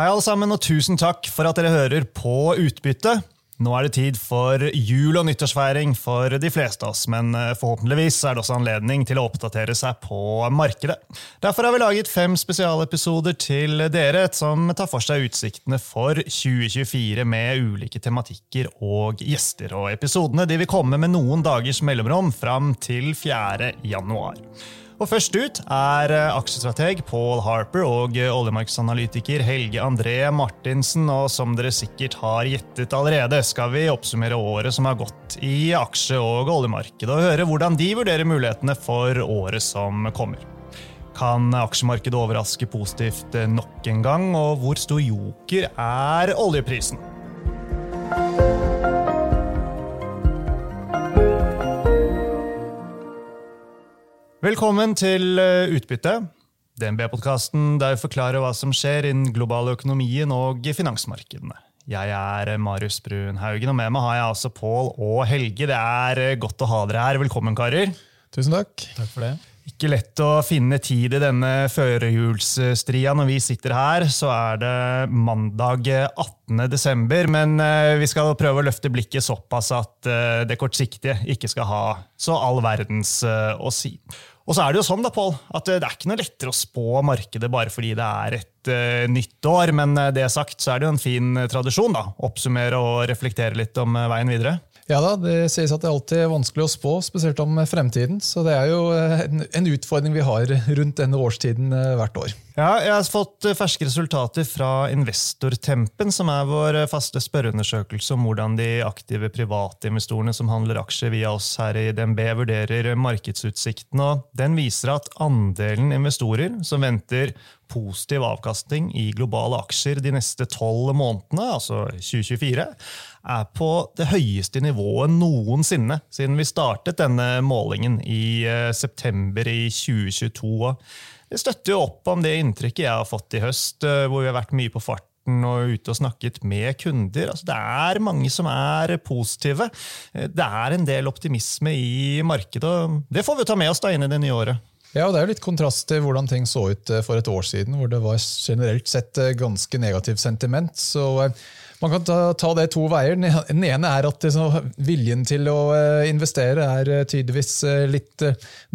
Hei alle sammen, og tusen takk for at dere hører på Utbytte. Nå er det tid for jul- og nyttårsfeiring for de fleste av oss, men eh, forhåpentligvis er det også anledning til å oppdatere seg på markedet. Derfor har vi laget fem spesialepisoder til dere som tar for seg utsiktene for 2024 med ulike tematikker og gjester. Og episodene de vil komme med noen dagers mellomrom fram til 4. januar. Og Først ut er eh, aksjestrateg Paul Harper og eh, oljemarkedsanalytiker Helge André Martinsen. Og som dere sikkert har gjettet allerede, skal vi oppsummere året som har gått i aksje- og oljemarkedet, og høre hvordan de vurderer mulighetene for året som kommer. Kan aksjemarkedet overraske positivt nok en gang, og hvor stor joker er oljeprisen? Velkommen til eh, Utbytte, DNB-podkasten der vi forklarer hva som skjer innen global økonomien og finansmarkedene. Jeg er Marius Brun Haugen, og med meg har jeg altså Pål og Helge. Det er eh, godt å ha dere her. Velkommen, karer. Tusen takk. Takk for det. Ikke lett å finne tid i denne førjulsstria Når vi sitter her, så er det mandag 18. desember. Men eh, vi skal prøve å løfte blikket såpass at det kortsiktige ikke skal ha så all verdens å si. Og så er det jo sånn da, Paul, at det er ikke noe lettere å spå markedet bare fordi det er et uh, nytt år. Men uh, det sagt så er det jo en fin tradisjon. da, Oppsummere og reflektere litt om uh, veien videre. Ja da, Det sies at det alltid er vanskelig å spå, spesielt om fremtiden. Så det er jo en, en utfordring vi har rundt denne årstiden hvert år. Ja, jeg har fått ferske resultater fra Investortempen, som er vår faste spørreundersøkelse om hvordan de aktive privatinvestorene som handler aksjer via oss her i DNB, vurderer markedsutsikten. Den viser at andelen investorer som venter positiv avkastning i globale aksjer de neste tolv månedene, altså 2024, er på det høyeste nivået noensinne siden vi startet denne målingen i september i 2022. Det støtter jo opp om det inntrykket jeg har fått i høst, eh, hvor vi har vært mye på farten og ute og snakket med kunder. Altså, det er mange som er positive. Eh, det er en del optimisme i markedet, og det får vi ta med oss da inn i det nye året. Ja, og Det er jo litt kontrast til hvordan ting så ut eh, for et år siden, hvor det var generelt sett ganske negativt sentiment. Så man kan ta, ta, det to veier. Den ene er at liksom, viljen til å eh, investere er eh, tydeligvis eh, litt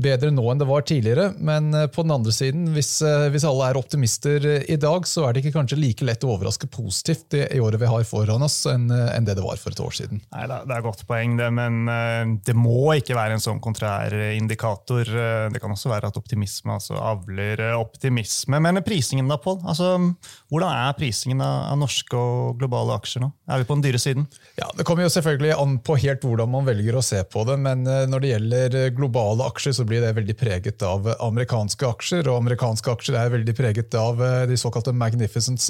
bedre nå enn det var tidligere. Men på den andre siden, hvis, hvis, alle er optimister i dag, så er det ikke kanskje like lett å overraske positivt i, året vi har foran oss, enn, en det det var for et år siden. Nei, Det er et godt poeng, det, men det må ikke være en sånn kontrær indikator. Det kan også være at optimisme altså avler optimisme. Men prisingen da, Pål? Altså, hvordan er prisingen av norske og globale aksjer nå? Er vi på den dyre siden? Ja, Det kommer jo selvfølgelig an på helt hvordan man velger å se på det. Men eh, når det gjelder eh, globale aksjer, så blir det veldig preget av amerikanske aksjer. Og amerikanske aksjer er veldig preget av eh, de såkalte Magnificent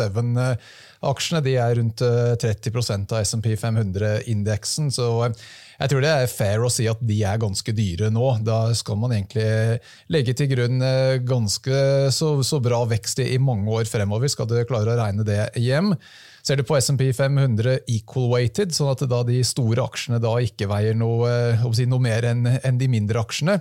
Seven-aksjene. De er rundt 30% av SMP 500-indeksen. så jeg tror det er fair å si at de er ganske dyre nå. Da skal man egentlig legge til grunn ganske så, så bra vekst i mange år fremover, skal du klare å regne det hjem. Ser du på SMP 500 equal weighted, sånn at da de store aksjene da ikke veier noe, eh, si, noe mer enn en de mindre aksjene,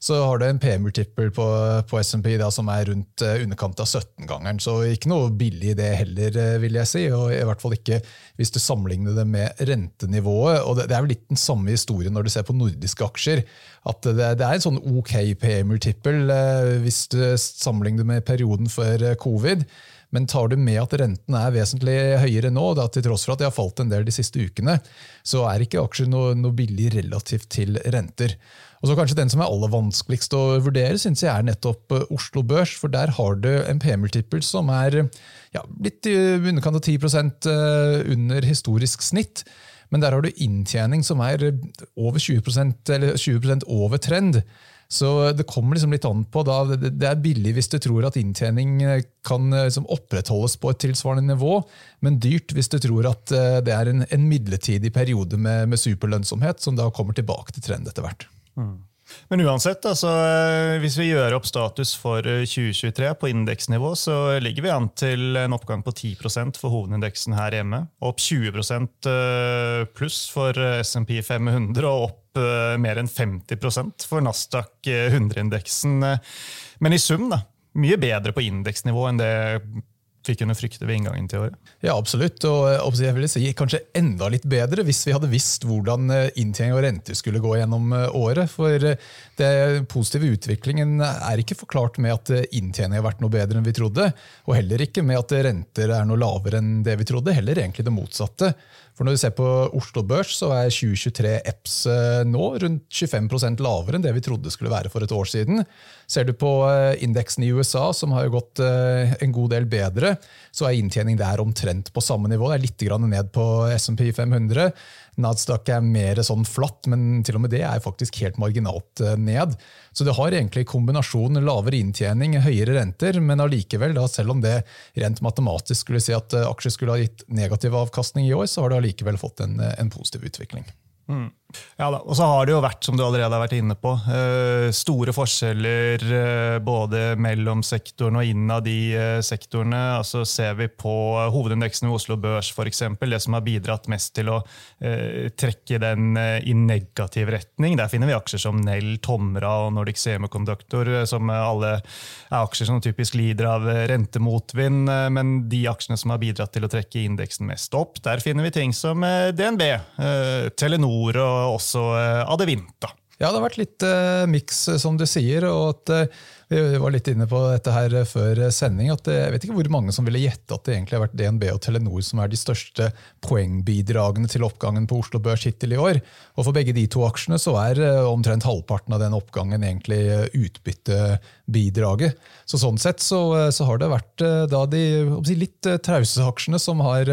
så har du en P-multiple på, på SMP som er rundt uh, underkant av 17-gangeren. Så ikke noe billig det heller, uh, vil jeg si. og i hvert fall ikke hvis du sammenligner det med rentenivået. og Det, det er vel litt den samme historien når du ser på nordiske aksjer. at Det, det er en sånn ok P-multiple uh, hvis du sammenligner det med perioden før covid. Men tar du med at renten er vesentlig høyere nå, da, til tross for at de har falt en del de siste ukene, så er ikke aksjer noe, noe billig relativt til renter. Og så kanskje Den som er aller vanskeligst å vurdere, synes jeg er nettopp eh, Oslo Børs. For der har du en P-multiple som er ja, litt i underkant av 10 eh, under historisk snitt. Men der har du inntjening som er over 20% eller 20% over trend. Så det kommer liksom litt an på. Da. Det er billig hvis du tror at inntjening eh, kan eh, liksom opprettholdes på et tilsvarende nivå, men dyrt hvis du tror at eh, det er en, en midlertidig periode med, med, superlønnsomhet som da kommer tilbake til trend etter hvert. Mm. Men uansett, altså, hvis vi gjør opp status for 2023 på indeksnivå, så ligger vi an til en oppgang på 10% for hovedindeksen her hjemme. Opp 20% pluss for SMP 500 og opp opp eh, mer enn 50% for Nasdaq 100-indeksen. Eh, Men i sum da, mye bedre på indeksnivå enn det vi kunne frykte ved inngangen til året? Ja, absolutt. Og jeg vil si kanskje enda litt bedre hvis vi hadde visst hvordan inntjening og renter skulle gå gjennom året. For den positive utviklingen er ikke forklart med at inntjening har vært noe bedre enn vi trodde. Og heller ikke med at renter er noe lavere enn det vi trodde. Heller egentlig det motsatte. For Når du ser på Oslo Børs, så er 2023 EPS nå rundt 25% lavere enn det vi trodde skulle være for et år siden. Ser du på eh, indeksen i USA, som har gått eh, en god del bedre, så er inntjening der omtrent på samme nivå. Det er litt ned på SMP 500. Nadstak er mer sånn flatt, men til og med det er faktisk helt marginalt eh, ned. Så det har egentlig kombinasjon lavere inntjening, høyere renter, men allikevel, selv om det rent matematisk skulle si at aksjer skulle ha gitt negativ avkastning i år, så har det allikevel fått en, en positiv utvikling. Mm. Ja da, og så har det jo vært, som du allerede har vært inne på, eh, store forskjeller eh, både mellom sektoren og innad i eh, sektorene. Altså Ser vi på hovedindeksen i Oslo Børs, f.eks., det som har bidratt mest til å trekke den i negativ retning, der finner vi aksjer som Nell, Tomra og Nordic Semiconductor, som alle er aksjer som typisk lider av rentemotvind. Men de aksjene som har bidratt til å trekke indeksen mest opp, der finner vi ting som DNB, Telenor og også eh, Adevinta. Ja, det har vært litt uh, miks, som du sier. og at uh, vi var litt inne på dette her før sending. at Jeg vet ikke hvor mange som ville gjette at det egentlig har vært DNB og Telenor som er de største poengbidragene til oppgangen på Oslo Børs hittil i år. Og For begge de to aksjene så er eh, omtrent halvparten av den oppgangen egentlig eh, utbyttebidraget. Så Sånn sett så, eh, så har det vært da de litt trause aksjene som har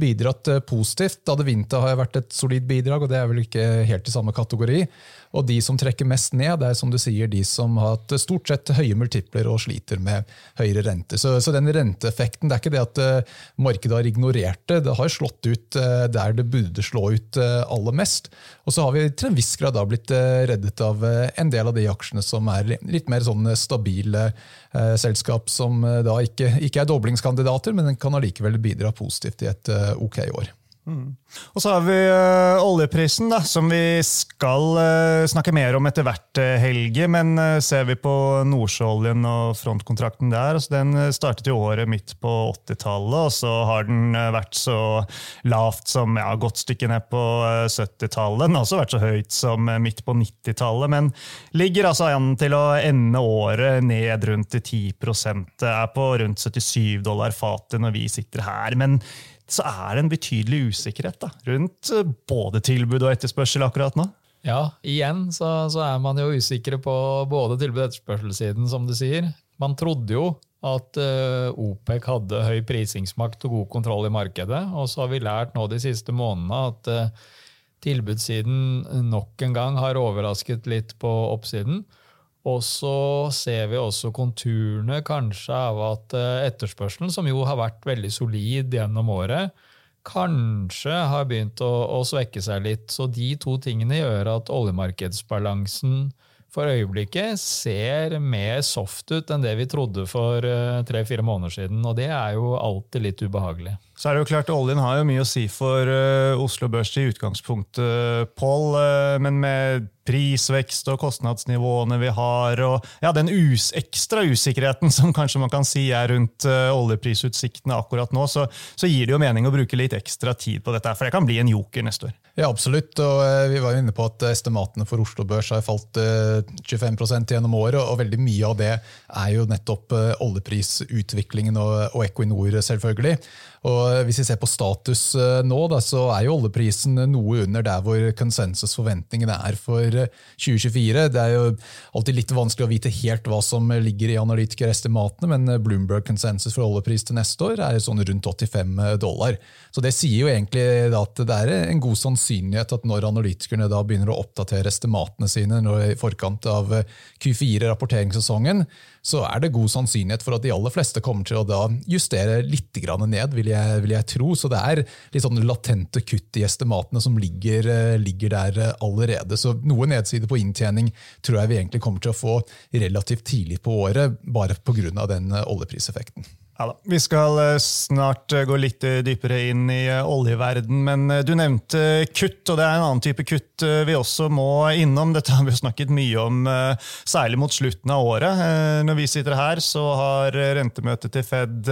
bidratt positivt. Adevinta har vært et solid bidrag, og det er vel ikke helt i samme kategori. Og de som trekker mest ned, det er som du sier, de som har hatt stort sett høye multipler og sliter med høyere rente. Så, så den renteeffekten, det er ikke det at uh, markedet har ignorert det, det har slått ut uh, der det burde slå ut uh, aller mest. Og så har vi til en viss grad da blitt reddet av en del av de aksjene som er litt mer sånn stabile selskap, som da ikke, ikke er doblingskandidater, men kan allikevel bidra positivt i et ok år. Mm. Og så har vi ø, oljeprisen, da, som vi skal ø, snakke mer om etter hvert, uh, Helge. Men ser vi på Nordsjøoljen og frontkontrakten der, altså den startet jo året midt på 80-tallet, og så har den vært så lavt som ja, godt stykke ned på 70-tallet. Den har også vært så høyt som midt på 90-tallet, men ligger altså an til å ende året ned rundt 10 Det er på rundt 77 dollar fatet når vi sitter her. men så er det en betydelig usikkerhet da, rundt eh, både tilbud og etterspørsel akkurat nå. Ja, igjen så, så er man jo usikre på både tilbud- og etterspørselssiden, som du sier. Man trodde jo at uh, OPEC hadde høy prisingsmakt og god kontroll i markedet, og så har vi lært nå de siste månedene at uh, tilbudssiden nok en gang har overrasket litt på oppsiden. Og så ser vi også konturene kanskje av at eh, etterspørselen, som jo har vært veldig solid gjennom året, kanskje har begynt å, å svekke seg litt. Så de to tingene gjør at oljemarkedsbalansen for øyeblikket ser mer soft ut enn det vi trodde for eh, tre-fire måneder siden. Og det er jo alltid litt ubehagelig. Så er det jo klart, Oljen har jo mye å si for uh, Oslo Børs i utgangspunktet, Pål. Men med prisvekst og kostnadsnivåene vi har, og ja, den us ekstra usikkerheten som kanskje man kan si er rundt uh, oljeprisutsiktene akkurat nå, så, så, gir det jo mening å bruke litt ekstra tid på dette. For det kan bli en joker neste år. Ja, absolutt. og Vi var jo inne på at estimatene for Oslo Børs har falt 25% gjennom året, og veldig mye av det er jo nettopp oljeprisutviklingen og, og Equinor, selvfølgelig. Og Hvis vi ser på status eh, nå, da, så er jo oljeprisen noe under der hvor konsensusforventningene er for 2024. Eh, det er jo alltid litt vanskelig å vite helt hva som ligger i analytikerestimatene, men eh, Bloomberg konsensus for oljepris til neste år er sånn rundt 85 dollar. Så Det sier jo egentlig at det er en god sannsynlighet at når analytikerne da begynner å oppdatere estimatene sine i forkant av Q4-rapporteringssesongen, så er det god sannsynlighet for at de aller fleste kommer til å da justere litt ned, vil jeg, vil jeg tro. Så det er litt sånn latente kutt i estimatene som ligger, eh, ligger, der eh, allerede. Så noe nedside på inntjening tror jeg vi egentlig kommer til å få relativt tidlig på året, bare pga. den eh, oljepriseffekten. Ja da. Vi skal eh, snart eh, gå litt eh, dypere inn i oljeverden, men du nevnte kutt, og det er en annen type kutt vi også må innom. Dette har vi snakket mye om, særlig mot slutten av året. Når vi sitter her, så har rentemøtet til Fed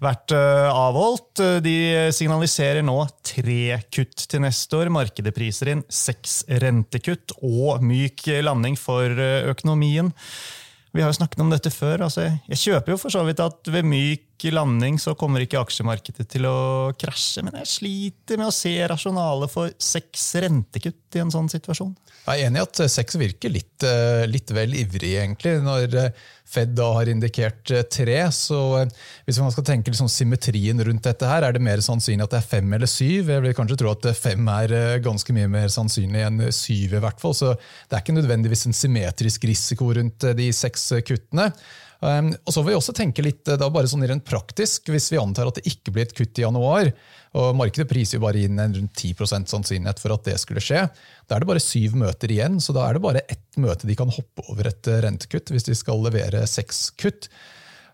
vært avholdt. De signaliserer nå tre kutt til neste år. Markedet priser inn seks rentekutt og myk landing for økonomien. Vi har jo snakket om dette før. Altså, jeg kjøper jo for så vidt at ved myk landing så kommer ikke aksjemarkedet til å krasje, men jeg sliter med å se rasjonalet for seks rentekutt i en sånn situasjon. Jeg er enig i at seks virker litt, eh, litt vel ivrig, egentlig. Når eh, Fed da har indikert eh, tre, så hvis man skal tenke liksom symmetrien rundt dette, her, er det mer sannsynlig at det er fem eller syv. Jeg vil kanskje tro at fem er ganske mye mer sannsynlig enn syv. i hvert fall, så Det er ikke nødvendigvis en symmetrisk risiko rundt de seks kuttene. Um, og så vil vi også tenke litt da bare sånn rent praktisk, Hvis vi antar at det ikke blir et kutt i januar, og Markedet priser jo bare inn en rundt 10% sannsynlighet for at det skulle skje. Da er det bare syv møter igjen, så da er det bare ett møte de kan hoppe over et eh, rentekutt hvis de skal levere seks kutt.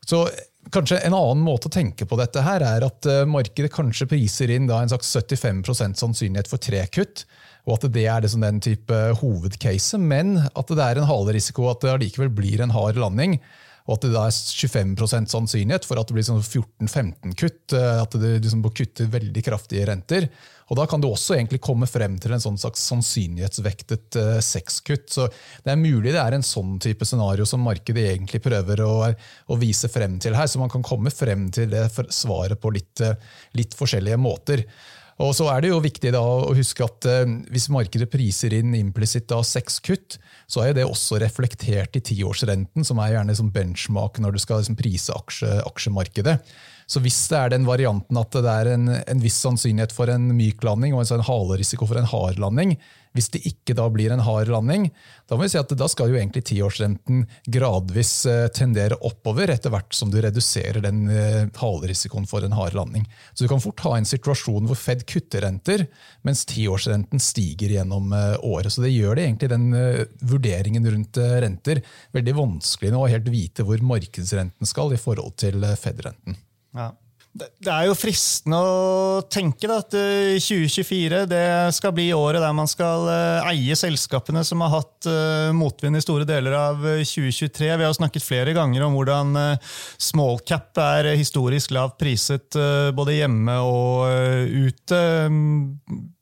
Så kanskje En annen måte å tenke på dette her er at eh, markedet kanskje priser inn en slags 75% sannsynlighet for tre kutt, og at det er liksom den type hovedcase, men at det er en halerisiko at det allikevel blir en hard landing og at det da er 25% sannsynlighet for at det blir sånn 14-15 kutt. Eh, at det liksom kutter veldig kraftige renter. Og Da kan du også egentlig komme frem til en sånn slags sannsynlighetsvektet sexkutt. sekskutt. Så Det er mulig det er en sånn type scenario som markedet egentlig prøver å, å vise frem til her. Så man kan komme frem til det svaret på litt, uh, litt forskjellige måter. Og så er det jo viktig da å huske at eh, Hvis markedet priser inn implisitt seks kutt, så er det også reflektert i tiårsrenten, som er gjerne som benchmark når du skal liksom prise aksje, aksjemarkedet. Så hvis det er den varianten at det er en, en viss sannsynlighet for en myk landing og en sånn halerisiko for en hard landing, hvis det ikke da blir en hard landing, da må vi si at da skal jo egentlig tiårsrenten gradvis eh, tendere oppover etter hvert som du reduserer den eh, halerisikoen for en hard landing. Så du kan fort ha en situasjon hvor Fed kutter renter, mens tiårsrenten stiger gjennom eh, året. Så det gjør det egentlig den vurderingen rundt renter veldig vanskelig nå å helt vite hvor markedsrenten skal i forhold til Fed-renten. Ja. Det er jo fristende å tenke da, at 2024 det skal bli året der man skal eh, eie selskapene som har hatt uh, motvind i store deler av 2023. Vi har snakket flere ganger om hvordan uh, small cap er historisk lavt priset både hjemme og ute.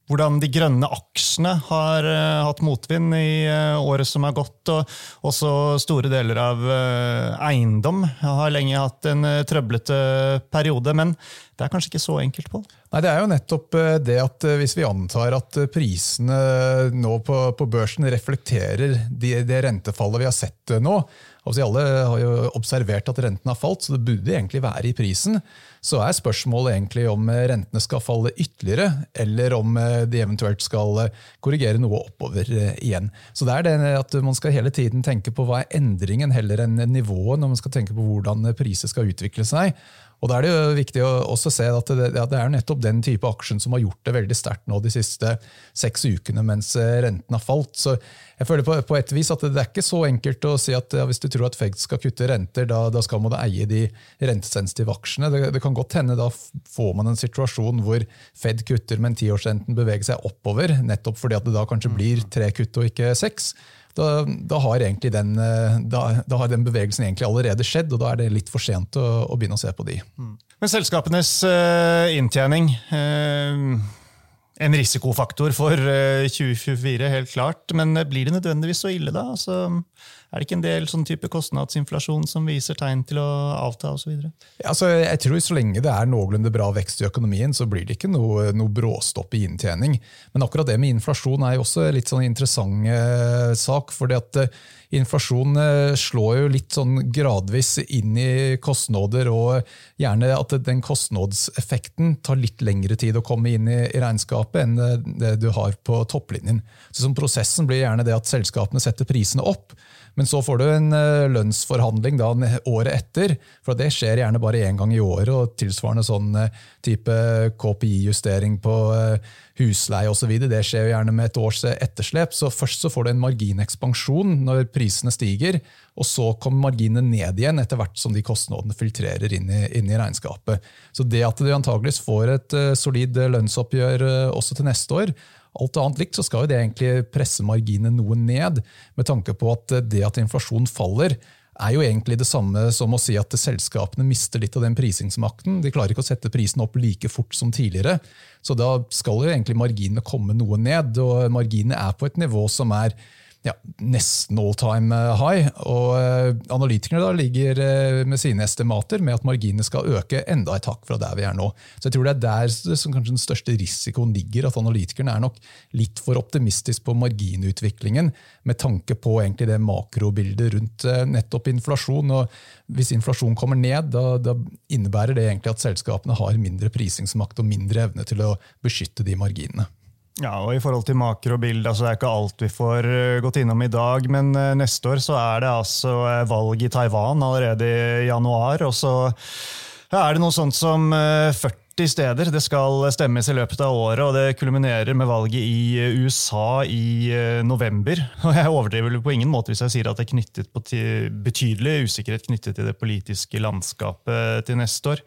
Hvordan de grønne aksjene har uh, hatt motvind i uh, året som har gått. Og også store deler av uh, eiendom har lenge hatt en trøblete periode. Men det er kanskje ikke så enkelt, på? Nei, Det er jo nettopp det at hvis vi antar at prisene nå på, på børsen reflekterer det de rentefallet vi har sett nå, Altså, alle har jo observert at renten har falt, så det burde egentlig være i prisen. Så er spørsmålet egentlig om rentene skal falle ytterligere, eller om eh, de eventuelt skal eh, korrigere noe oppover eh, igjen. Så det er det at Man skal hele tiden tenke på hva er endringen heller enn nivået, når man skal tenke på hvordan priser skal utvikle seg. Og Da er det jo viktig å også se at det, ja, det er nettopp den type aksjen som har gjort det veldig sterkt nå de siste seks ukene mens eh, renten har falt. Så jeg føler på, på et vis at det, det, er ikke så enkelt å si at ja, hvis du tror at Fed skal kutte renter, da, da skal man eie de rentesensitive aksjene. Det, det, kan godt hende da får man en situasjon hvor Fed kutter, men tiårsrenten beveger seg oppover, nettopp fordi at det da kanskje blir tre kutt og ikke seks da, da, har den, eh, da, har den, bevegelsen egentlig allerede skjedd, og da er det litt for sent å, å begynne å se på de. Mm. Men selskapenes uh, inntjening uh, En risikofaktor for uh, 2024, helt klart. Men blir det nødvendigvis så ille, da? Altså, er det ikke en del sånn type kostnadsinflasjon som viser tegn til å avta osv.? Ja, altså, jeg tror Så lenge det er noenlunde bra vekst i økonomien, så blir det ikke noe, noe bråstopp i inntjening. Men akkurat det med inflasjon er jo også litt sånn interessant eh, sak. fordi at eh, Inflasjon eh, slår jo litt sånn gradvis inn i kostnader, og gjerne at den kostnadseffekten tar litt lengre tid å komme inn i, regnskapet enn det du har på topplinjen. Så som Prosessen blir gjerne det at selskapene setter prisene opp, Men så får du en eh, lønnsforhandling da året etter, for det skjer gjerne bare én gang i året. og Tilsvarende sånn eh, type KPI-justering på eh, husleie osv. Det skjer gjerne med et års etterslep. Så først så får du en marginekspansjon når prisene stiger, og så kommer marginene ned igjen etter hvert som de kostnadene filtrerer inn i, inn i regnskapet. Så det at du antageligvis får et solid lønnsoppgjør også til neste år, Alt annet likt så skal jo det egentlig presse marginene noe ned, med tanke på at det at inflasjonen faller, er jo egentlig det samme som å si at selskapene mister litt av den prisingsmakten. De klarer ikke å sette prisen opp like fort som tidligere. Så da skal jo egentlig marginene komme noe ned, og marginene er på et nivå som er ja, nesten all time eh, high. Og eh, analytikerne ligger eh, med sine estimater med at marginene skal øke enda et hakk fra der vi er nå. Så jeg tror det er der som kanskje den største risikoen ligger, at analytikerne er nok litt for optimistisk på marginutviklingen med tanke på egentlig det makrobildet rundt nettopp inflasjon. og Hvis inflasjon kommer ned, da, da innebærer det egentlig at selskapene har mindre prisingsmakt og mindre evne til å beskytte de marginene. Ja, og I forhold til makrobildet, altså det er ikke alt vi får eh, gått innom i dag, men eh, neste år så er det altså eh, valg i Taiwan allerede i januar. og så er det noe sånt som 40 40 steder det skal stemmes i løpet av året, og det kulminerer med valget i eh, USA i eh, november. Og Jeg overdriver på ingen måte hvis jeg sier at det er knyttet på betydelig usikkerhet knyttet til det politiske landskapet til neste år.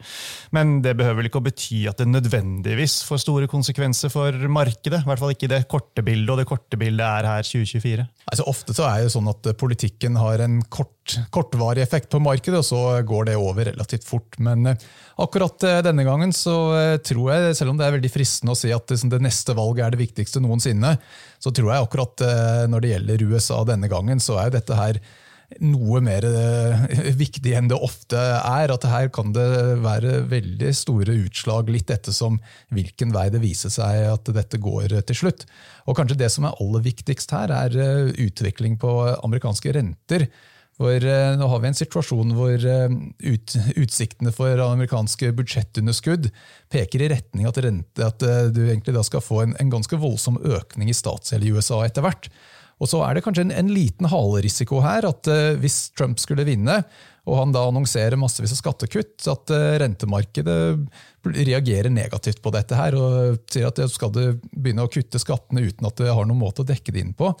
Men det behøver vel ikke å bety at det nødvendigvis får store konsekvenser for markedet. I hvert fall ikke det korte bildet, og det korte bildet er her 2024. Altså, ofte så er det sånn at politikken har en kort, kortvarig effekt på markedet, og så går det over relativt fort. Men eh, akkurat denne gangen så Eh, tror jeg, selv om det er veldig fristende å si at det neste valget er det viktigste noensinne, så tror jeg akkurat eh, når det gjelder USA denne gangen, så er dette her noe mer eh, viktig enn det ofte er. At her kan det være veldig store utslag, litt ettersom hvilken vei det viser seg at dette går til slutt. Og kanskje det som er aller viktigst her, er utvikling på amerikanske renter. For eh, nå har vi en situasjon hvor eh, ut, utsiktene for amerikanske budsjettunderskudd peker i retning at, rente, at eh, du egentlig da skal få en, en ganske voldsom økning i statsgjeld i USA etter hvert. Og så er det kanskje en, en liten halerisiko her, at hvis Trump skulle vinne, og han da annonserer massevis av skattekutt, at rentemarkedet reagerer negativt på dette her og sier at skal du begynne å kutte skattene uten at det har noen måte å dekke det inn på,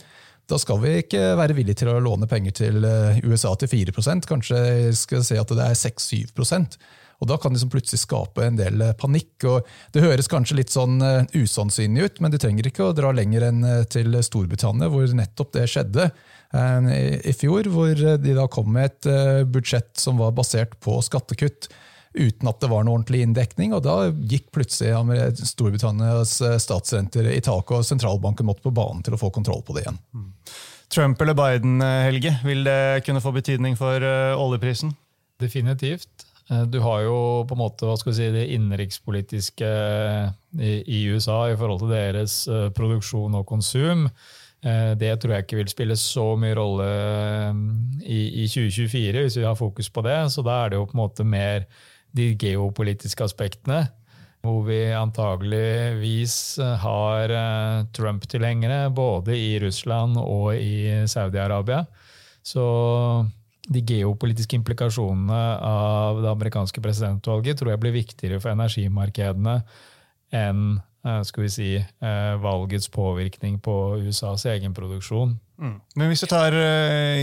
da skal vi ikke være villige til å låne penger til eh, USA til 4% Kanskje skal si at det er 6-7 og Da kan det liksom plutselig skape en del eh, panikk. og Det høres kanskje litt sånn eh, usannsynlig ut, men du trenger ikke å dra lenger enn til Storbritannia, hvor nettopp det skjedde i fjor. Hvor de da kom med et budsjett som var basert på skattekutt uten at det var noe ordentlig inndekning. og Da gikk plutselig Storbritannias eh, statsrenter i taket, og sentralbanken måtte på banen til å få kontroll på det igjen. Mm. Trump eller Biden, eh, Helge, vil det kunne få betydning for eh, oljeprisen? Definitivt. Du har jo på en måte hva skal vi si, det innenrikspolitiske i USA i forhold til deres produksjon og konsum. Det tror jeg ikke vil spille så mye rolle i 2024, hvis vi har fokus på det. Så da er det jo på en måte mer de geopolitiske aspektene. Hvor vi antageligvis har eh, Trump-tilhengere både i Russland og i Saudi-Arabia. Så de geopolitiske implikasjonene av det amerikanske presidentvalget tror jeg blir viktigere for energimarkedene enn Eh, skal vi si, eh, valgets påvirkning på USAs egenproduksjon. Mm. Men hvis du tar uh,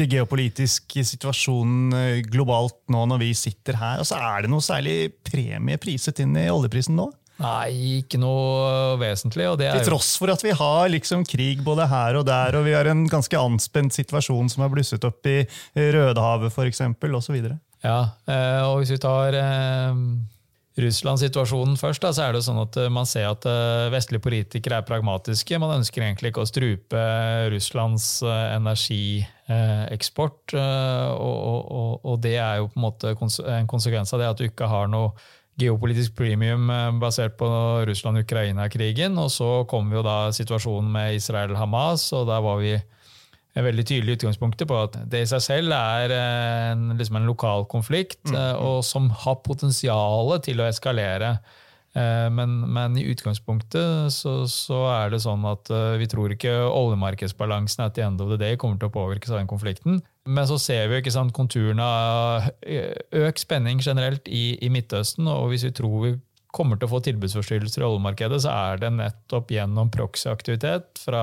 det geopolitiske situasjonen globalt nå når vi sitter her, altså er det noe særlig premie priset inn i oljeprisen nå? Nei, ikke noe vesentlig. Til tross for at vi har liksom krig både her og der, og vi har en ganske anspent situasjon som har blusset opp i Rødehavet f.eks. osv. Ja, og hvis vi tar Russland-situasjonen først, da, så er det sånn at eh, man ser at eh, vestlige politikere er pragmatiske. Man ønsker egentlig ikke å strupe Russlands eh, energieksport. Og, og, og, det er jo på en måte en konsekvens av det at du ikke har noe geopolitisk premium basert på Russland-Ukraina-krigen. Og så kom jo da situasjonen med Israel-Hamas, og der var vi en veldig tydelig utgangspunktet på at det i seg selv er en, liksom en lokal konflikt, mm. Eh, og som har potensial til å eskalere Eh, men, men, i utgangspunktet så, så, er det sånn at eh, vi tror ikke oljemarkedsbalansen at the end of the day kommer til å påvirkes av den konflikten. Men så ser vi ikke sant, konturene av økt spenning generelt i, i Midtøsten. Og hvis vi tror vi kommer til å få tilbudsforstyrrelser i oljemarkedet, så er det nettopp gjennom proxy-aktivitet fra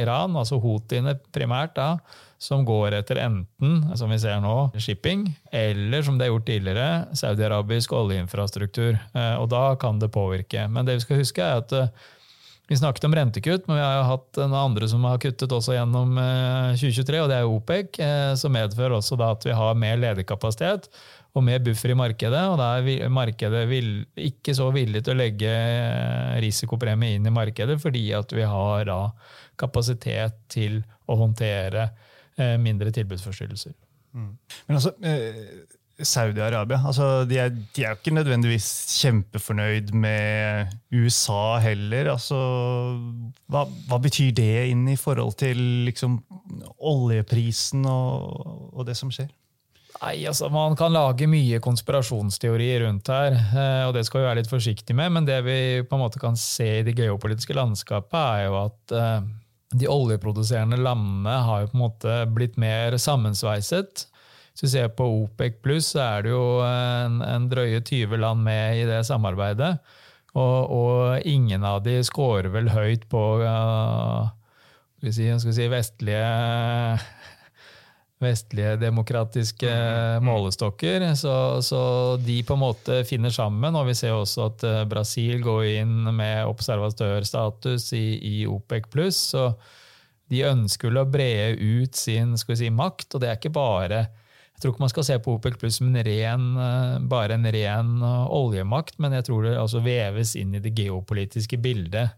Iran, altså houthiene primært, da, som går etter enten, som vi ser nå, shipping, eller som det er gjort tidligere, saudi-arabisk oljeinfrastruktur. Eh, og da kan det påvirke. Men det vi skal huske, er at eh, vi snakket om rentekutt, men vi har jo hatt noen andre som har kuttet også gjennom 2023, eh, og det er OPEC, som medfører også at vi har mer ledig kapasitet og mer buffer i markedet. Og da er markedet ikke så villig til å legge risikopremie inn i markedet, fordi at vi har da kapasitet til å håndtere mindre tilbudsforstyrrelser. Mm. Men altså, eh, Saudi-Arabia altså, de, er, de er ikke nødvendigvis kjempefornøyd med USA heller. Altså, hva, hva, betyr det inn i forhold til liksom, oljeprisen og, og det som skjer? Nei, altså Man kan lage mye konspirasjonsteorier rundt her, eh, og det skal vi være litt forsiktige med. Men det vi på en måte kan se i det geopolitiske landskapet, er jo at de oljeproduserende landene har jo på en måte blitt mer sammensveiset. Hvis vi ser på OPEC pluss, så er det jo en, en, drøye 20 land med i det samarbeidet. Og, og ingen av de scorer vel høyt på uh, skal si, skal si vestlige vestlige demokratiske mm, mm. målestokker. Så, så, de på en måte finner sammen. Og vi ser også at eh, Brasil går inn med observatørstatus i, i OPEC pluss. Så de ønsker å brede ut sin si, makt. Og det er ikke bare jeg tror ikke man skal se på OPEC pluss som en ren, eh, bare en ren oljemakt, men jeg tror det altså veves inn i det geopolitiske bildet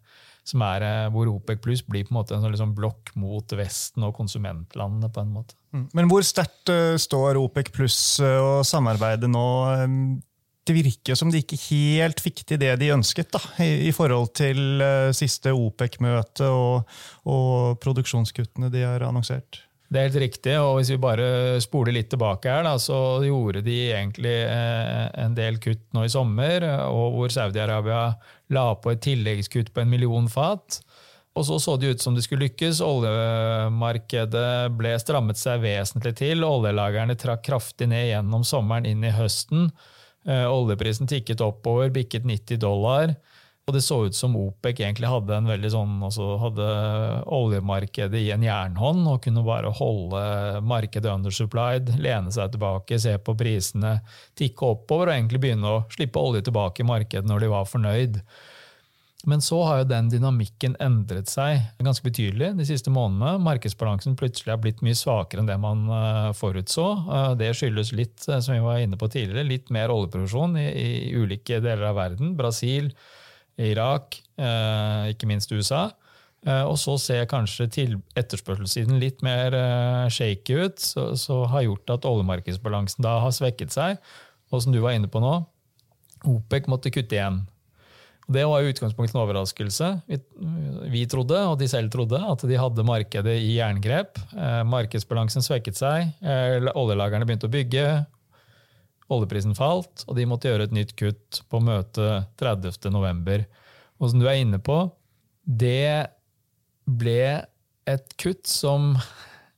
som er eh, hvor OPEC pluss blir på en måte en sånn liksom blokk mot Vesten og konsumentlandene. på en måte. Mm. Men hvor sterkt uh, står OPEC pluss uh, og samarbeidet nå? Det virker som de ikke helt fikk til det de ønsket, da, i, forhold til siste OPEC-møte og, og produksjonskuttene de har annonsert. Det er helt riktig. og Hvis vi bare spoler litt tilbake, her, da, så gjorde de egentlig eh, en del kutt nå i sommer, og hvor Saudi-Arabia la på et tilleggskutt på en million fat. Og så så det ut som det skulle lykkes. Oljemarkedet ble strammet seg vesentlig til. Oljelagrene trakk kraftig ned gjennom sommeren inn i høsten. Eh, oljeprisen tikket oppover, bikket 90 dollar. Og det så ut som OPEC egentlig hadde en sånn, altså hadde oljemarkedet i en jernhånd og kunne bare holde markedet undersupplied, lene seg tilbake, se på prisene tikke oppover og egentlig begynne å slippe olje tilbake i markedet når de var fornøyd. Men så har jo den dynamikken endret seg ganske betydelig de siste månedene. Markedsbalansen plutselig har blitt mye svakere enn det man eh, forutså. Eh, det skyldes litt, eh, som vi var inne på tidligere, litt mer oljeproduksjon i, i ulike deler av verden. Brasil, Irak, ikke minst USA. Og så ser kanskje til etterspørselssiden litt mer shaky ut, så, så har gjort at oljemarkedsbalansen da har svekket seg. Og som du var inne på nå, OPEC måtte kutte igjen. Det var jo utgangspunktet en overraskelse. Vi, vi, trodde, og de selv trodde, at de hadde markedet i jerngrep. markedsbalansen svekket seg, oljelagerne begynte å bygge, Oljeprisen falt, og de måtte gjøre et nytt kutt på møtet 30.11. Og som du er inne på, det ble et kutt som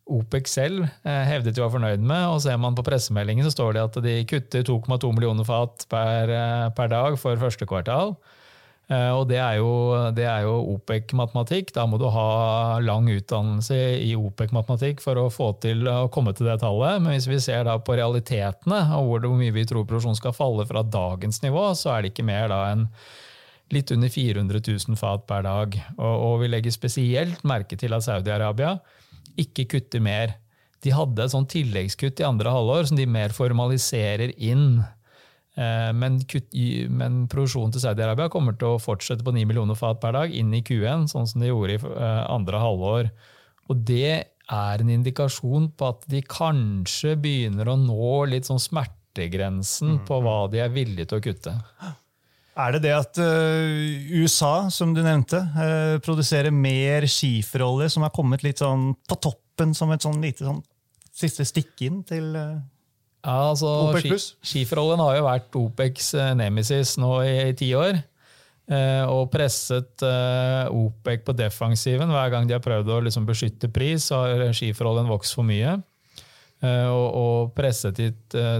OPEC selv eh, hevdet de var fornøyd med. og Ser man på pressemeldingen, så står det at de kutter 2,2 millioner fat per, eh, per dag for første kvartal. Eh, og det er jo, jo OPEC-matematikk. Da må du ha lang utdannelse i OPEC-matematikk for å få til å komme til det tallet. Men hvis vi ser da på realitetene og hvor mye vi tror produksjonen skal falle fra dagens nivå, så er det ikke mer da enn litt under 400 000 fat per dag. Og, og vi legger spesielt merke til at Saudi-Arabia ikke kutter mer. De hadde et sånn tilleggskutt i andre halvår som de mer formaliserer inn men, kutt, men, produksjonen til Saudi-Arabia kommer til å fortsette på 9 millioner fat per dag inn i Q1, sånn som de gjorde i eh, andre halvår. Og det er en indikasjon på at de kanskje begynner å nå litt sånn smertegrensen mm. på hva de er villige til å kutte. Er det det at uh, USA, som du nevnte, produserer mer skiferolje, som har kommet litt sånn på toppen som et sånn lite sånn siste stikk inn til ja, altså, OPEC Skiferoljen har jo vært OPECs eh, nemesis nå i, ti år. og presset OPEC på defensiven hver gang de har prøvd å liksom beskytte pris, så har skiforholden vokst for mye. Og, og presset de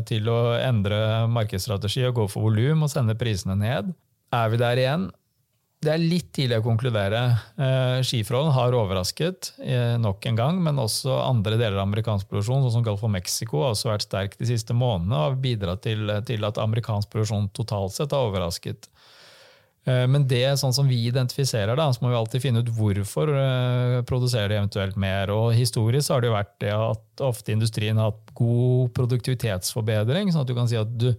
til å endre markedsstrategi og gå for volum og sende prisene ned. Er vi der igjen? Det er litt tidlig å konkludere. Eh, skiforholdene har overrasket eh, nok en gang, men også andre deler av amerikansk produksjon, sånn som Gulf of Mexico, har også vært sterk de siste månedene og har bidratt til, til, at amerikansk produksjon totalt sett har overrasket. Eh, men det sånn som vi identifiserer det, så må vi alltid finne ut hvorfor produserer de eventuelt mer. Og Historisk har det jo vært det at ofte industrien har hatt god produktivitetsforbedring. sånn at du kan si at du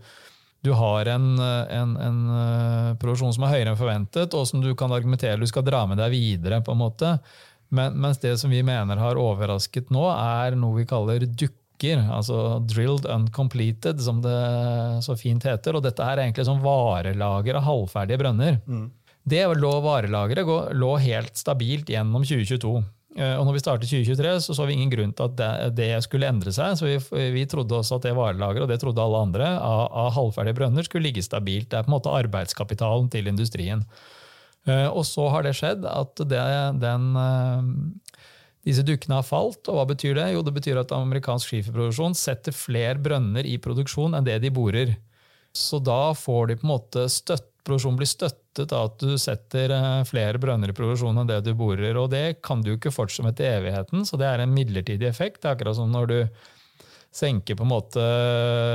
du har en, en, en, eh, produksjon som er høyere enn forventet, og som du kan argumentere du skal dra med deg videre. på en måte. Men, mens det som vi mener har overrasket nå, er noe vi kaller dukker. Altså 'drilled uncompleted', som det så fint heter. Og dette er egentlig som varelager av halvferdige brønner. Mm. Det lå varelageret lå helt stabilt gjennom 2022. Eh, og når vi startet 2023, så så vi ingen grunn til at det, skulle endre seg. Så vi, vi, trodde også at det varelageret, og det trodde alle andre, av, av, halvferdige brønner skulle ligge stabilt. Det er på en måte arbeidskapitalen til industrien. Eh, og så har det skjedd at det, den, eh, disse dukkene har falt. Og hva betyr det? Jo, det betyr at amerikansk skiferproduksjon setter flere brønner i produksjon enn det de borer. Så da får de på en måte støtte produksjon blir støttet av at du setter eh, flere brønner i produksjon enn det du borer. Og det kan du ikke fortsette med til evigheten, så det er en midlertidig effekt. Det er akkurat som når du senker på en måte,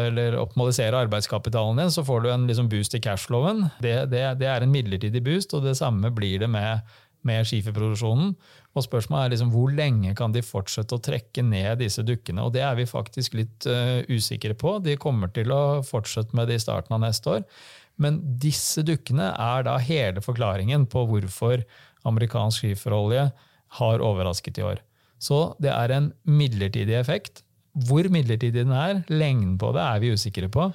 eller optimaliserer arbeidskapitalen din, så får du en liksom boost i cashflowen. Det, det, det, er en midlertidig boost, og det samme blir det med, med skiferproduksjonen. Og spørsmålet er liksom, hvor lenge kan de fortsette å trekke ned disse dukkene? Og det er vi faktisk litt uh, usikre på. De kommer til å fortsette med det i starten av neste år. Men disse dukkene er da hele forklaringen på hvorfor amerikansk skiferolje har overrasket i år. Så det er en midlertidig effekt. Hvor midlertidig den er, lengden på det, er vi usikre på.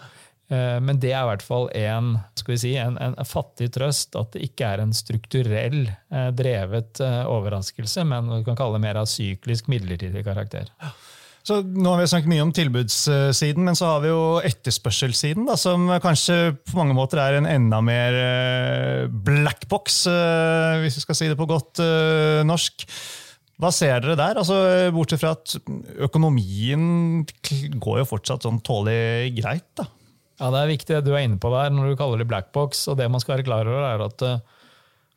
Eh, men det er i hvert fall en, si, en, en, fattig trøst at det ikke er en strukturell eh, drevet eh, overraskelse, men vi kan kalle det mer av syklisk midlertidig karakter. Så nå har vi snakket mye om tilbudssiden, men så har vi jo etterspørselssiden, da, som kanskje på mange måter er en enda mer black blackbox, eh, hvis vi skal si det på godt eh, norsk. Hva ser dere der? Altså, bortsett fra at økonomien går jo fortsatt sånn tålelig greit. da. Ja, Det er viktig det du er inne på der, når du kaller det black box. og Det man skal være klar over, er at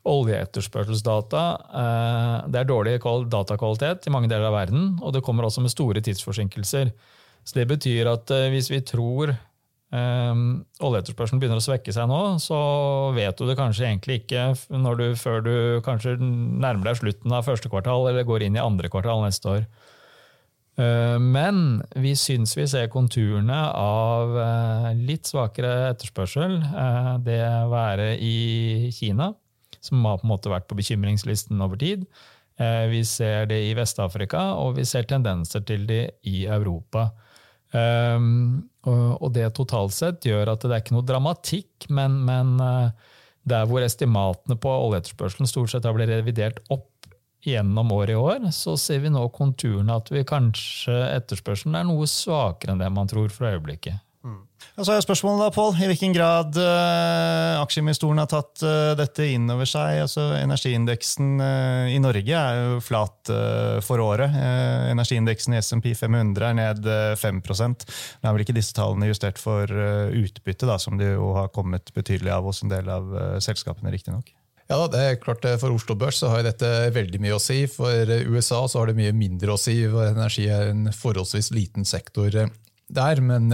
oljeetterspørselsdata. Eh, det er dårlig datakvalitet i mange deler av verden, og det kommer også med store tidsforsinkelser. Så Det betyr at eh, hvis vi tror um, oljeetterspørselen begynner å svekke seg nå, så vet du det kanskje egentlig ikke du, før du kanskje nærmer deg slutten av første kvartal eller går inn i andre kvartal neste år. Men vi syns vi ser konturene av litt svakere etterspørsel. Det være i Kina, som har på en måte vært på bekymringslisten over tid. Eh, vi ser det i Vest-Afrika, og vi ser tendenser til det i Europa. Ehm, og det totalt sett gjør at det er ikke noe dramatikk, men, men eh, der hvor estimatene på oljeetterspørselen stort sett har blitt revidert opp gjennom året i år, så ser vi nå konturene at vi kanskje etterspørselen er noe svakere enn det man tror for øyeblikket. Mm. Og så er spørsmålet da, Paul, I hvilken grad uh, aksjeinvestorene har tatt uh, dette inn over seg? Altså, energiindeksen uh, i Norge er jo flat for året. energiindeksen i SMP 500 er ned 5 Nå er vel ikke disse tallene justert for utbytte, da, som det jo har kommet betydelig av hos en del av selskapene, riktignok? Ja, det er klart For Oslo Børs så har dette veldig mye å si. For USA så har det mye mindre å si. for Energi er en forholdsvis liten sektor der. Men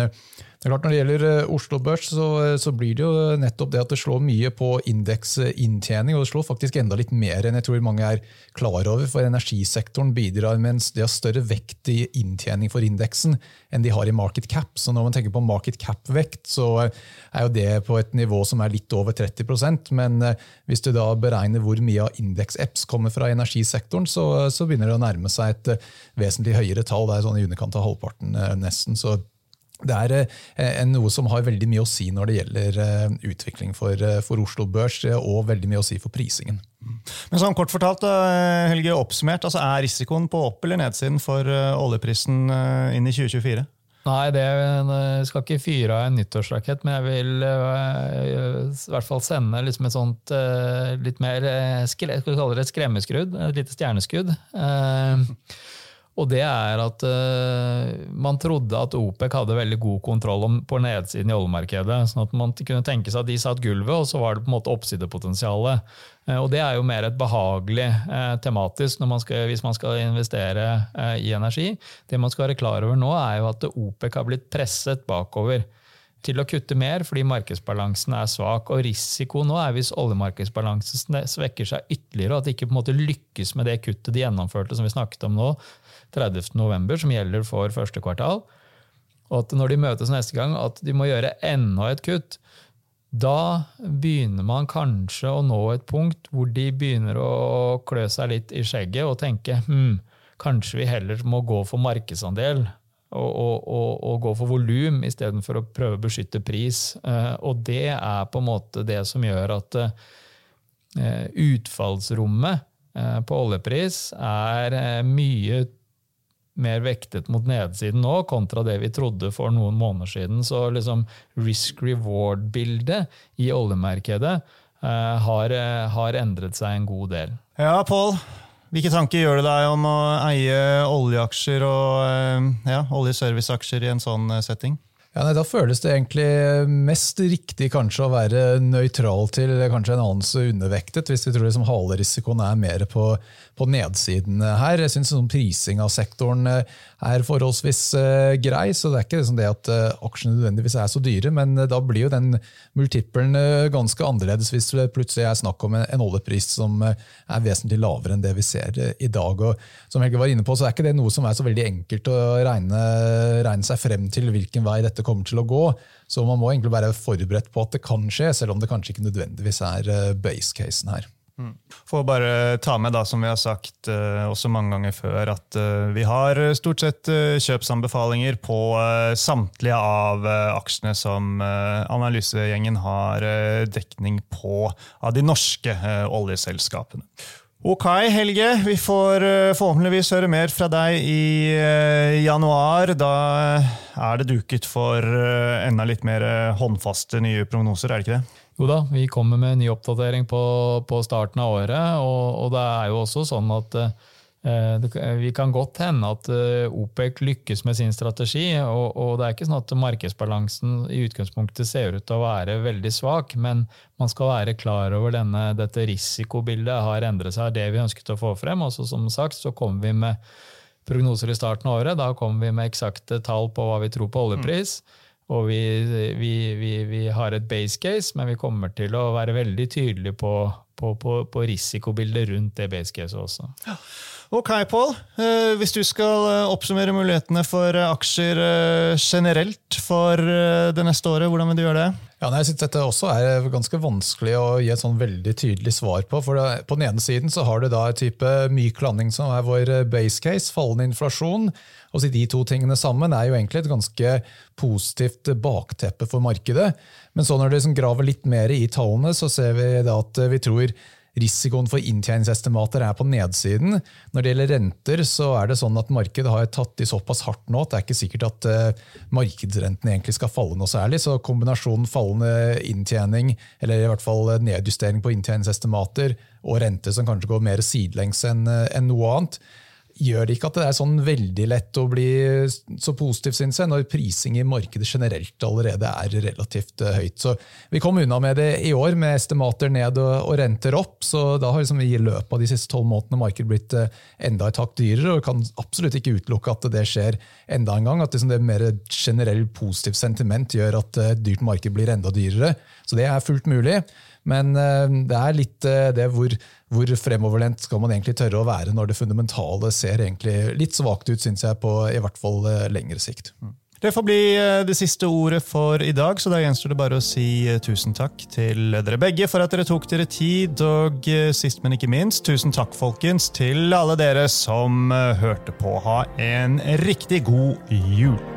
det er klart Når det gjelder eh, Oslo Børs, så, eh, så, blir det jo nettopp det at det slår mye på indeksinntjening. Og det slår faktisk enda litt mer enn jeg tror mange er klar over. For energisektoren bidrar mens de har større vekt i inntjening for indeksen enn de har i market cap. Så når man tenker på market cap-vekt, så er jo det på et nivå som er litt over 30% Men eh, hvis du da beregner hvor mye av indeks-apps kommer fra energisektoren, så, så begynner det å nærme seg et vesentlig høyere tall. Det er sånn i underkant av halvparten nesten. så det er eh, noe som har veldig mye å si når det gjelder eh, utvikling for, eh, for, Oslo Børs, og veldig mye å si for prisingen. Men sånn kort fortalt, Helge, oppsummert, altså Er risikoen på opp- eller nedsiden for oljeprisen inn i 2024? Nei, det jeg skal ikke fyre av en nyttårsrakett, men jeg vil i hvert fall sende liksom et sånt litt mer skal vi kalle det et skremmeskudd, et lite stjerneskudd. Og det er at uh, man trodde at OPEC hadde veldig god kontroll på nedsiden i oljemarkedet. sånn at man kunne tenke seg at de satt gulvet, og så var det på en måte oppsidepotensialet. Uh, og det er jo mer et behagelig uh, tematisk man skal, hvis man skal investere i energi. Det man skal være klar over nå, er jo at OPEC har blitt presset bakover til å kutte mer fordi markedsbalansen er svak. Og risiko nå er hvis oljemarkedsbalansen svekker seg ytterligere, og at de ikke på en måte lykkes med det kuttet de gjennomførte, som vi snakket om nå, 30.11., som gjelder for første kvartal. Og at når de møtes neste gang, at de må gjøre enda et kutt. Da begynner man kanskje å nå et punkt hvor de begynner å klø seg litt i skjegget og tenke hm, kanskje vi heller må gå for markedsandel og, og, og, gå for volum istedenfor å prøve å beskytte pris. Eh, og det er på en måte det som gjør at eh, utfallsrommet eh, på oljepris er mye mer vektet mot nedsiden nå, kontra det vi trodde for noen måneder siden. Så liksom risk reward-bildet i oljemarkedet har, har, endret seg en god del. Ja, Pål. Hvilke tanker gjør det deg om å eie oljeaksjer og uh, ja, oljeserviceaksjer i en sånn setting? Ja, nei, Da føles det egentlig mest riktig kanskje å være nøytral til kanskje en anelse undervektet, hvis vi tror liksom halerisikoen er mer på, på nedsiden her. Jeg syns sånn prising av sektoren eh, er forholdsvis uh, grei, så det er ikke liksom det at uh, aksjene nødvendigvis er så dyre, men da blir jo den multiplen ganske annerledes hvis det plutselig er snakk om en oljepris som er vesentlig lavere enn det vi ser i dag. Og som Helge var inne på, så er ikke det noe som er så veldig enkelt å regne, regne seg frem til hvilken vei dette kommer til å gå. Så man må egentlig være forberedt på at det kan skje, selv om det kanskje ikke nødvendigvis er base-casen her. Mm. Får bare ta med, da, som vi har sagt uh, også mange ganger før, at uh, vi har stort sett uh, kjøpsanbefalinger på samtlige av aksjene som analysegjengen har dekning på av de norske oljeselskapene. Ok, Helge. Vi får forhåpentligvis høre mer fra deg i januar. Da er det duket for enda litt mer håndfaste nye prognoser, er det ikke det? Jo da, vi kommer med en ny oppdatering på, på starten av året. Og, og, det er jo også sånn at eh, vi kan godt hende at eh, OPEC lykkes med sin strategi. Og, og, det er ikke sånn at markedsbalansen i utgangspunktet ser ut til å være veldig svak, men man skal være klar over denne, dette risikobildet har endret seg. Det vi ønsket å få frem. Og som sagt så kommer vi med prognoser i starten av året. Da kommer vi med eksakte tall på hva vi tror på oljepris. Mm. Og vi, vi, vi, vi, har et base case, men vi kommer til å være veldig tydelige på, på, på, på risikobildet rundt det base caset også. Ja. Ok, Pål. Eh, hvis du skal eh, oppsummere mulighetene for eh, aksjer generelt for det neste året, hvordan vil du gjøre det? Ja, jeg synes Dette også er ganske vanskelig å gi et sånn veldig tydelig svar på. for På den ene siden så har du da et type myk landing som er vår base case, fallende inflasjon. og så De to tingene sammen er jo egentlig et ganske positivt bakteppe for markedet. Men så når du liksom graver litt mer i tallene, så ser vi da at vi tror risikoen for inntjeningsestimater er på nedsiden. Når det gjelder renter, så er det sånn at markedet har tatt de såpass hardt nå at det er ikke sikkert at uh, markedsrenten egentlig skal falle noe særlig. Så kombinasjonen fallende inntjening, eller i hvert fall nedjustering på inntjeningsestimater, og rente som kanskje går mer sidelengs enn uh, noe annet, gjør det ikke at det er sånn veldig lett å bli så positiv, synes jeg, når prising i markedet generelt allerede er relativt eh, høyt. Så Vi kom unna med det i år, med estimater ned og, renter opp. så Da har liksom i løpet av de siste tolv månedene markedet blitt eh, enda et hakk dyrere. og Kan absolutt ikke utelukke at det skjer enda en gang. At liksom det mer generell positivt sentiment gjør at et dyrt marked blir enda dyrere. Så det er fullt mulig. Men eh, det er litt det hvor hvor fremoverlent skal man egentlig tørre å være når det fundamentale ser egentlig litt svakt ut, syns jeg, på i hvert fall eh, lengre sikt. Mm. Det får bli eh, det siste ordet for i dag, så da gjenstår det bare å si eh, tusen takk til dere begge for at dere tok dere tid, og sist, men ikke minst, tusen takk, folkens, til alle dere som hørte på. Ha en riktig god jul!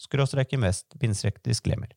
skråstrek invest disclaimer.